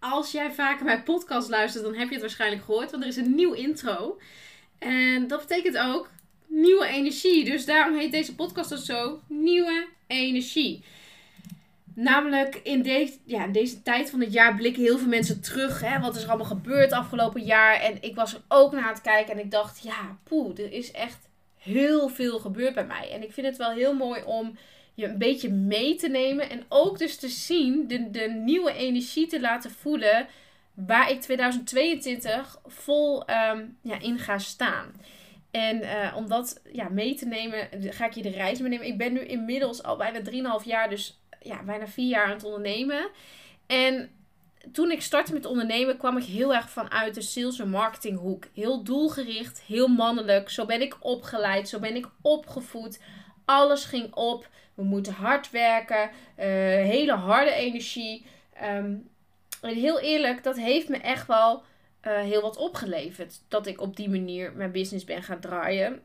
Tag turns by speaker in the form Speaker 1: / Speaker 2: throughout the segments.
Speaker 1: als jij vaker mijn podcast luistert, dan heb je het waarschijnlijk gehoord, want er is een nieuw intro. En dat betekent ook nieuwe energie. Dus daarom heet deze podcast ook zo: Nieuwe Energie. Namelijk in deze, ja, in deze tijd van het jaar blikken heel veel mensen terug. Hè, wat is er allemaal gebeurd afgelopen jaar? En ik was er ook naar het kijken en ik dacht, ja, poeh, er is echt heel veel gebeurd bij mij. En ik vind het wel heel mooi om je een beetje mee te nemen. En ook dus te zien, de, de nieuwe energie te laten voelen. Waar ik 2022 vol um, ja, in ga staan. En uh, om dat ja, mee te nemen, ga ik je de reis meenemen. Ik ben nu inmiddels al bijna 3,5 jaar, dus ja, bijna 4 jaar aan het ondernemen. En toen ik startte met ondernemen, kwam ik heel erg vanuit de sales- en marketinghoek. Heel doelgericht, heel mannelijk. Zo ben ik opgeleid, zo ben ik opgevoed. Alles ging op. We moeten hard werken. Uh, hele harde energie. Um, en heel eerlijk, dat heeft me echt wel uh, heel wat opgeleverd. Dat ik op die manier mijn business ben gaan draaien.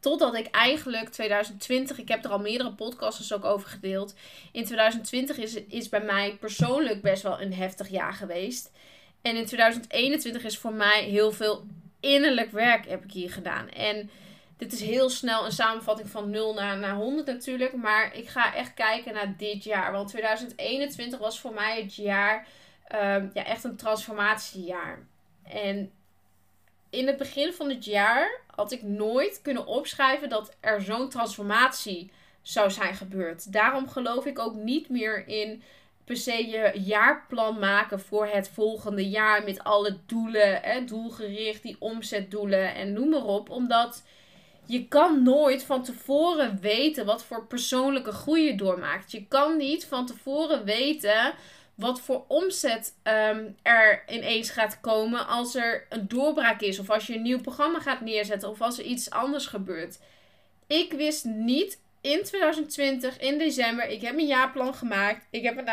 Speaker 1: Totdat ik eigenlijk 2020, ik heb er al meerdere podcasts ook over gedeeld. In 2020 is, is bij mij persoonlijk best wel een heftig jaar geweest. En in 2021 is voor mij heel veel innerlijk werk heb ik hier gedaan. En dit is heel snel een samenvatting van 0 naar, naar 100 natuurlijk. Maar ik ga echt kijken naar dit jaar. Want 2021 was voor mij het jaar, um, ja, echt een transformatiejaar. En in het begin van het jaar had ik nooit kunnen opschrijven dat er zo'n transformatie zou zijn gebeurd. Daarom geloof ik ook niet meer in per se je jaarplan maken voor het volgende jaar met alle doelen, hè, doelgericht, die omzetdoelen en noem maar op. Omdat je kan nooit van tevoren weten wat voor persoonlijke groei je doormaakt. Je kan niet van tevoren weten wat voor omzet um, er ineens gaat komen als er een doorbraak is. Of als je een nieuw programma gaat neerzetten. Of als er iets anders gebeurt. Ik wist niet in 2020, in december. Ik heb mijn jaarplan gemaakt. Ik heb er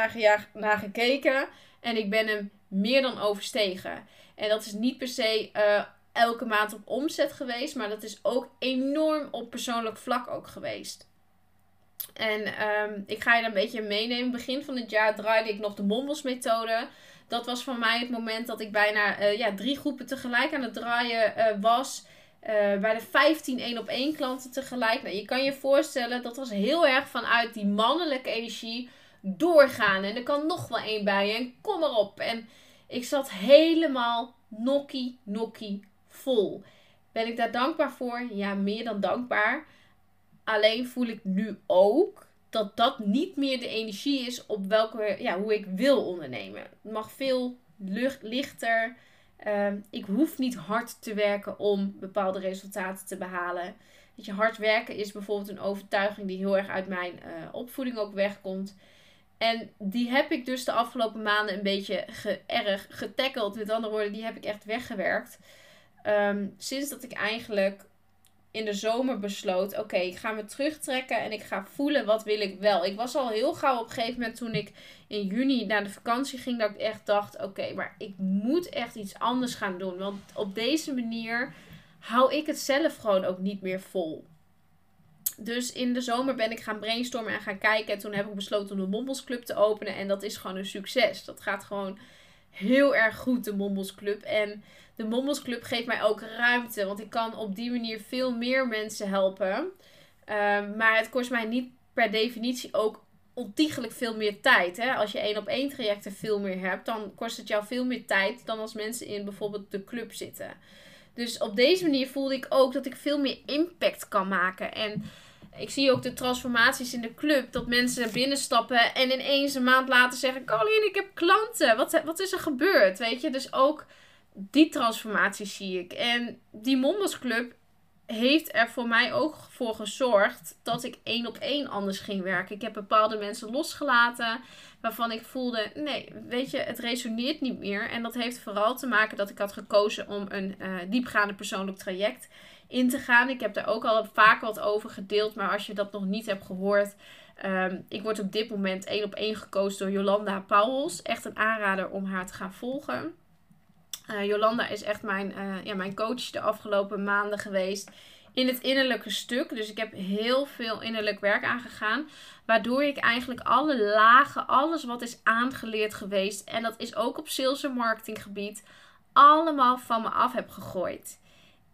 Speaker 1: naar, gekeken. En ik ben hem meer dan overstegen. En dat is niet per se uh, elke maand op omzet geweest. Maar dat is ook enorm op persoonlijk vlak ook geweest. En um, ik ga je daar een beetje meenemen. Begin van het jaar draaide ik nog de Mombos methode. Dat was voor mij het moment dat ik bijna uh, ja, drie groepen tegelijk aan het draaien uh, was. Uh, bij de 15 één op één klanten tegelijk. Nou, je kan je voorstellen, dat was heel erg vanuit die mannelijke energie doorgaan. En er kan nog wel één bij en kom maar op. En ik zat helemaal nokkie, nokkie vol. Ben ik daar dankbaar voor? Ja, meer dan dankbaar. Alleen voel ik nu ook dat dat niet meer de energie is op welke, ja, hoe ik wil ondernemen. Het mag veel lucht, lichter. Uh, ik hoef niet hard te werken om bepaalde resultaten te behalen. Dat je, hard werken is bijvoorbeeld een overtuiging die heel erg uit mijn uh, opvoeding ook wegkomt. En die heb ik dus de afgelopen maanden een beetje ge erg getackeld. Met andere woorden, die heb ik echt weggewerkt. Um, sinds dat ik eigenlijk in de zomer besloot: oké, ik ga me terugtrekken en ik ga voelen wat wil ik wel. Ik was al heel gauw op een gegeven moment toen ik in juni naar de vakantie ging, dat ik echt dacht: oké, maar ik moet echt iets anders gaan doen. Want op deze manier hou ik het zelf gewoon ook niet meer vol. Dus in de zomer ben ik gaan brainstormen en gaan kijken. En toen heb ik besloten om de Mombels Club te openen. En dat is gewoon een succes. Dat gaat gewoon heel erg goed, de Mombels Club. En de Mombels Club geeft mij ook ruimte. Want ik kan op die manier veel meer mensen helpen. Um, maar het kost mij niet per definitie ook ontiegelijk veel meer tijd. Hè? Als je één op één trajecten veel meer hebt, dan kost het jou veel meer tijd dan als mensen in bijvoorbeeld de club zitten. Dus op deze manier voelde ik ook dat ik veel meer impact kan maken. En ik zie ook de transformaties in de club. Dat mensen binnenstappen en ineens een maand later zeggen: Caroline, ik heb klanten. Wat, wat is er gebeurd? Weet je, dus ook die transformatie zie ik. En die Mombos Club heeft er voor mij ook voor gezorgd dat ik één op één anders ging werken. Ik heb bepaalde mensen losgelaten waarvan ik voelde, nee, weet je, het resoneert niet meer. En dat heeft vooral te maken dat ik had gekozen om een uh, diepgaande persoonlijk traject in te gaan. Ik heb daar ook al vaak wat over gedeeld, maar als je dat nog niet hebt gehoord, ehm, ik word op dit moment één op één gekozen door Jolanda Pauwels. Echt een aanrader om haar te gaan volgen. Uh, Jolanda is echt mijn, uh, ja, mijn coach de afgelopen maanden geweest in het innerlijke stuk. Dus ik heb heel veel innerlijk werk aangegaan. Waardoor ik eigenlijk alle lagen, alles wat is aangeleerd geweest. En dat is ook op sales en marketinggebied. Allemaal van me af heb gegooid.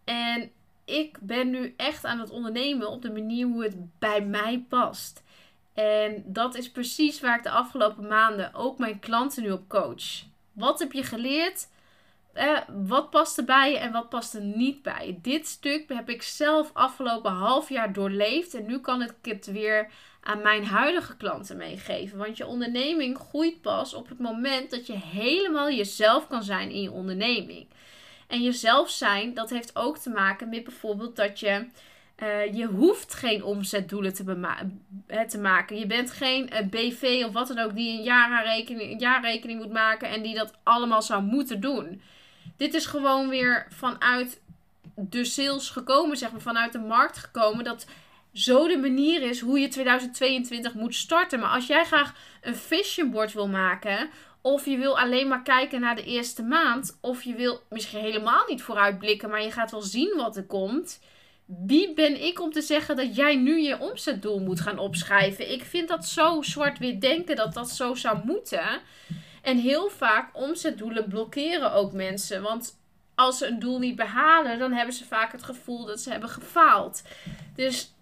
Speaker 1: En ik ben nu echt aan het ondernemen op de manier hoe het bij mij past. En dat is precies waar ik de afgelopen maanden ook mijn klanten nu op coach. Wat heb je geleerd? Eh, wat past er bij je en wat past er niet bij je? Dit stuk heb ik zelf afgelopen half jaar doorleefd. En nu kan ik het weer aan mijn huidige klanten meegeven. Want je onderneming groeit pas op het moment dat je helemaal jezelf kan zijn in je onderneming. En jezelf zijn, dat heeft ook te maken met bijvoorbeeld dat je. Uh, je hoeft geen omzetdoelen te, te, maken. Je bent geen eh, BV of wat dan ook die een jaarrekening, een jaarrekening moet maken en die dat allemaal zou moeten doen. Dit is gewoon weer vanuit de sales gekomen, zeg maar, vanuit de markt gekomen. Dat zo de manier is hoe je 2022 moet starten. Maar als jij graag een vision board wil maken, of je wil alleen maar kijken naar de eerste maand, of je wil misschien helemaal niet vooruitblikken, maar je gaat wel zien wat er komt. Wie ben ik om te zeggen dat jij nu je omzetdoel moet gaan opschrijven? Ik vind dat zo zwart-wit denken dat dat zo zou moeten. En heel vaak omzetdoelen blokkeren ook mensen. Want als ze een doel niet behalen, dan hebben ze vaak het gevoel dat ze hebben gefaald. Dus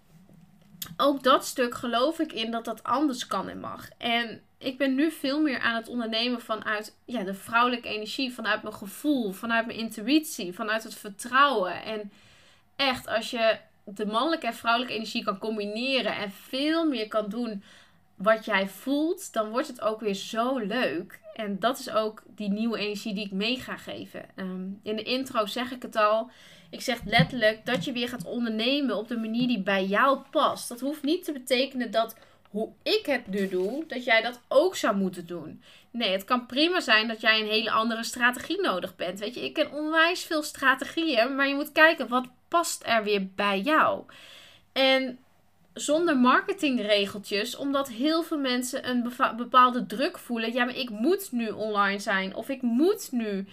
Speaker 1: ook dat stuk geloof ik in dat dat anders kan en mag. En ik ben nu veel meer aan het ondernemen vanuit ja, de vrouwelijke energie, vanuit mijn gevoel, vanuit mijn intuïtie, vanuit het vertrouwen. En echt, als je de mannelijke en vrouwelijke energie kan combineren en veel meer kan doen wat jij voelt, dan wordt het ook weer zo leuk. En dat is ook die nieuwe energie die ik mee ga geven. Ehm, in de intro zeg ik het al. Ik zeg letterlijk dat je weer gaat ondernemen op de manier die bij jou past. Dat hoeft niet te betekenen dat hoe ik het nu doe, dat jij dat ook zou moeten doen. Nee, het kan prima zijn dat jij een hele andere strategie nodig bent. Weet je, ik ken onwijs veel strategieën, maar je moet kijken wat past er weer bij jou. En zonder marketingregeltjes, omdat heel veel mensen een bepaalde druk voelen. Ja, maar ik moet nu online zijn of ik moet nu.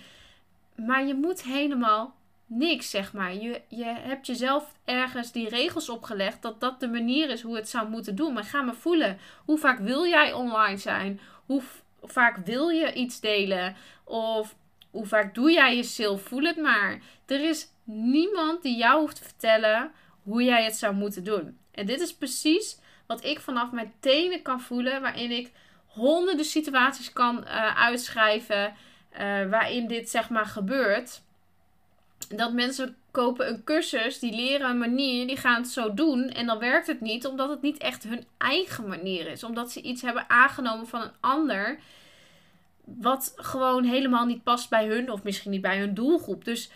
Speaker 1: Maar je moet helemaal niks, zeg maar. Je, je hebt jezelf ergens die regels opgelegd dat dat de manier is hoe het zou moeten doen. Maar ga maar voelen. Hoe vaak wil jij online zijn? Hoe vaak wil je iets delen? Of hoe vaak doe jij je sale? Voel het maar. Er is niemand die jou hoeft te vertellen hoe jij het zou moeten doen. En dit is precies wat ik vanaf mijn tenen kan voelen, waarin ik honderden situaties kan uh, uitschrijven uh, waarin dit zeg maar gebeurt. Dat mensen kopen een cursus, die leren een manier, die gaan het zo doen en dan werkt het niet, omdat het niet echt hun eigen manier is. Omdat ze iets hebben aangenomen van een ander, wat gewoon helemaal niet past bij hun of misschien niet bij hun doelgroep. Dus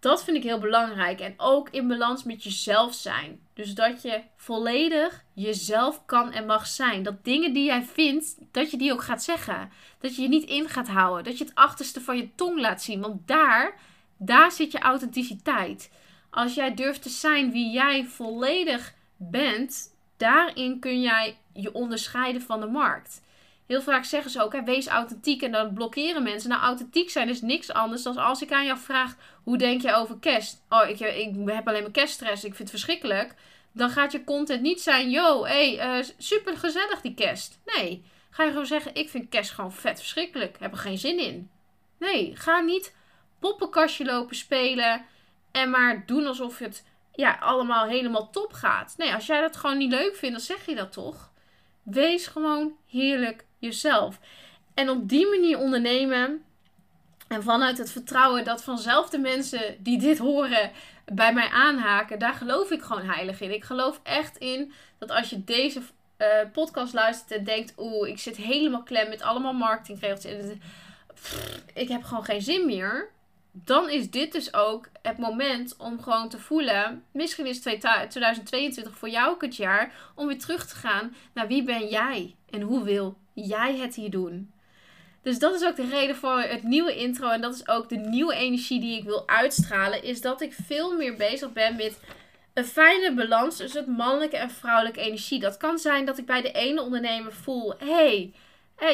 Speaker 1: dat vind ik heel belangrijk. En ook in balans met jezelf zijn. Dus dat je volledig jezelf kan en mag zijn. Dat dingen die jij vindt, dat je die ook gaat zeggen. Dat je je niet in gaat houden. Dat je het achterste van je tong laat zien. Want daar, daar zit je authenticiteit. Als jij durft te zijn wie jij volledig bent, daarin kun jij je onderscheiden van de markt. Heel vaak zeggen ze ook, hè, wees authentiek en dan blokkeren mensen. Nou, authentiek zijn is niks anders dan als ik aan jou vraag, hoe denk je over kerst? Oh, ik, ik heb alleen maar kerststress, ik vind het verschrikkelijk. Dan gaat je content niet zijn, yo, hey, uh, super gezellig die kerst. Nee, ga je gewoon zeggen, ik vind kerst gewoon vet verschrikkelijk, heb er geen zin in. Nee, ga niet poppenkastje lopen spelen en maar doen alsof het ja, allemaal helemaal top gaat. Nee, als jij dat gewoon niet leuk vindt, dan zeg je dat toch. Wees gewoon heerlijk jezelf. En op die manier ondernemen. En vanuit het vertrouwen dat vanzelf de mensen die dit horen bij mij aanhaken, daar geloof ik gewoon heilig in. Ik geloof echt in dat als je deze uh, podcast luistert en denkt: Oeh, ik zit helemaal klem met allemaal marketingregels. En ik heb gewoon geen zin meer. Dan is dit dus ook het moment om gewoon te voelen. Misschien is 2022 voor jou ook het jaar om weer terug te gaan naar wie ben jij en hoe wil jij het hier doen. Dus dat is ook de reden voor het nieuwe intro. En dat is ook de nieuwe energie die ik wil uitstralen. Is dat ik veel meer bezig ben met een fijne balans tussen het mannelijke en vrouwelijke energie. Dat kan zijn dat ik bij de ene ondernemer voel: hey,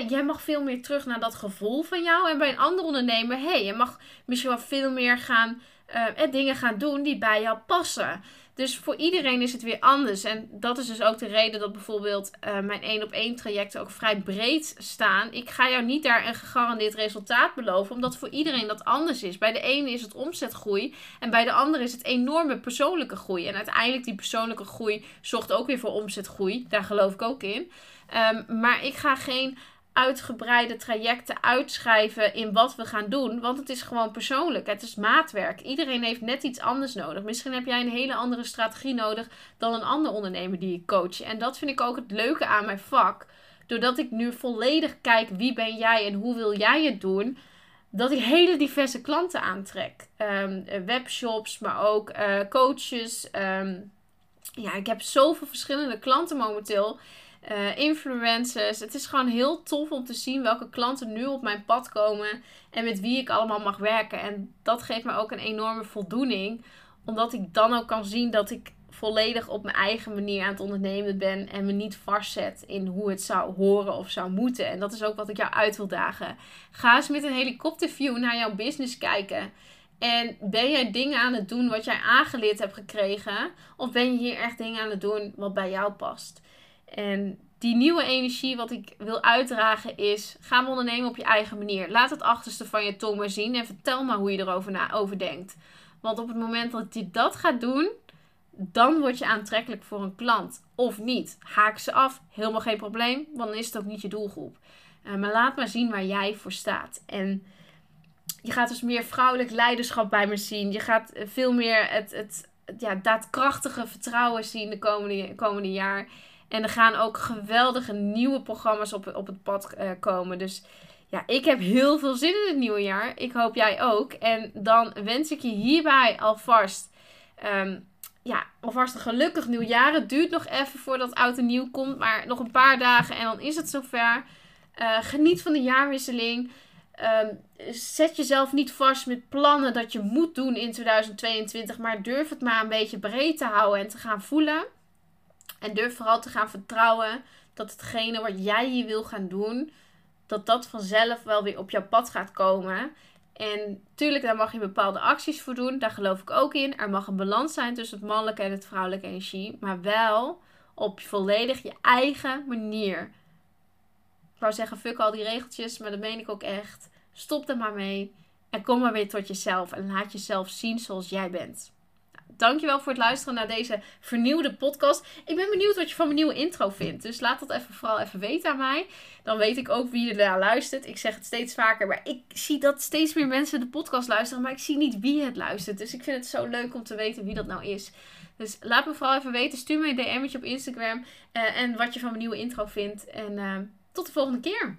Speaker 1: jij mag veel meer terug naar dat gevoel van jou. En bij een andere ondernemer: hey, je mag misschien wel veel meer gaan, uh, dingen gaan doen die bij jou passen. Dus voor iedereen is het weer anders. En dat is dus ook de reden dat bijvoorbeeld uh, mijn één op één trajecten ook vrij breed staan. Ik ga jou niet daar een gegarandeerd resultaat beloven, omdat voor iedereen dat anders is. Bij de ene is het omzetgroei en bij de andere is het enorme persoonlijke groei. En uiteindelijk die persoonlijke groei zorgt ook weer voor omzetgroei. Daar geloof ik ook in. Um, maar ik ga geen uitgebreide trajecten uitschrijven in wat we gaan doen. Want het is gewoon persoonlijk. Het is maatwerk. Iedereen heeft net iets anders nodig. Misschien heb jij een hele andere strategie nodig dan een ander ondernemer die ik coach. En dat vind ik ook het leuke aan mijn vak. Doordat ik nu volledig kijk wie ben jij en hoe wil jij het doen. Dat ik hele diverse klanten aantrek. Um, webshops, maar ook uh, coaches. Um, ja, ik heb zoveel verschillende klanten momenteel uh, influencers. Het is gewoon heel tof om te zien welke klanten nu op mijn pad komen en met wie ik allemaal mag werken. En dat geeft me ook een enorme voldoening, omdat ik dan ook kan zien dat ik volledig op mijn eigen manier aan het ondernemen ben en me niet vastzet in hoe het zou horen of zou moeten. En dat is ook wat ik jou uit wil dagen. Ga eens met een helikopterview naar jouw business kijken. En ben jij dingen aan het doen wat jij aangeleerd hebt gekregen? Of ben je hier echt dingen aan het doen wat bij jou past? En die nieuwe energie wat ik wil uitdragen is: ga ondernemen op je eigen manier. Laat het achterste van je tong maar zien en vertel maar hoe je erover na over denkt. Want op het moment dat je dat gaat doen, dan word je aantrekkelijk voor een klant. Of niet. Haak ze af, helemaal geen probleem, want dan is het ook niet je doelgroep. Uh, maar laat maar zien waar jij voor staat. En je gaat dus meer vrouwelijk leiderschap bij me zien. Je gaat veel meer het, het, ja, daadkrachtige vertrouwen zien de komende, komende jaar. En er gaan ook geweldige nieuwe programma's op, op het pad uh, komen. Dus ja, ik heb heel veel zin in het nieuwe jaar. Ik hoop jij ook. En dan wens ik je hierbij alvast, um, ja, alvast een gelukkig nieuwjaar. Het duurt nog even voordat oud en nieuw komt. Maar nog een paar dagen en dan is het zover. Uh, geniet van de jaarwisseling. Um, zet jezelf niet vast met plannen dat je moet doen in 2022. Maar durf het maar een beetje breed te houden en te gaan voelen. En durf vooral te gaan vertrouwen dat hetgene wat jij hier wil gaan doen, dat dat vanzelf wel weer op jouw pad gaat komen. En tuurlijk, daar mag je bepaalde acties voor doen. Daar geloof ik ook in. Er mag een balans zijn tussen het mannelijke en het vrouwelijke energie. Maar wel op volledig je eigen manier. Ik wou zeggen, fuck al die regeltjes, maar dat meen ik ook echt. Stop er maar mee. En kom maar weer tot jezelf. En laat jezelf zien zoals jij bent dankjewel voor het luisteren naar deze vernieuwde podcast. Ik ben benieuwd wat je van mijn nieuwe intro vindt. Dus laat dat even, vooral even weten aan mij. Dan weet ik ook wie er naar luistert. Ik zeg het steeds vaker, maar ik zie dat steeds meer mensen de podcast luisteren. Maar ik zie niet wie het luistert. Dus ik vind het zo leuk om te weten wie dat nou is. Dus laat me vooral even weten. Stuur me een DM'tje op Instagram. Uh, en wat je van mijn nieuwe intro vindt. En uh, tot de volgende keer.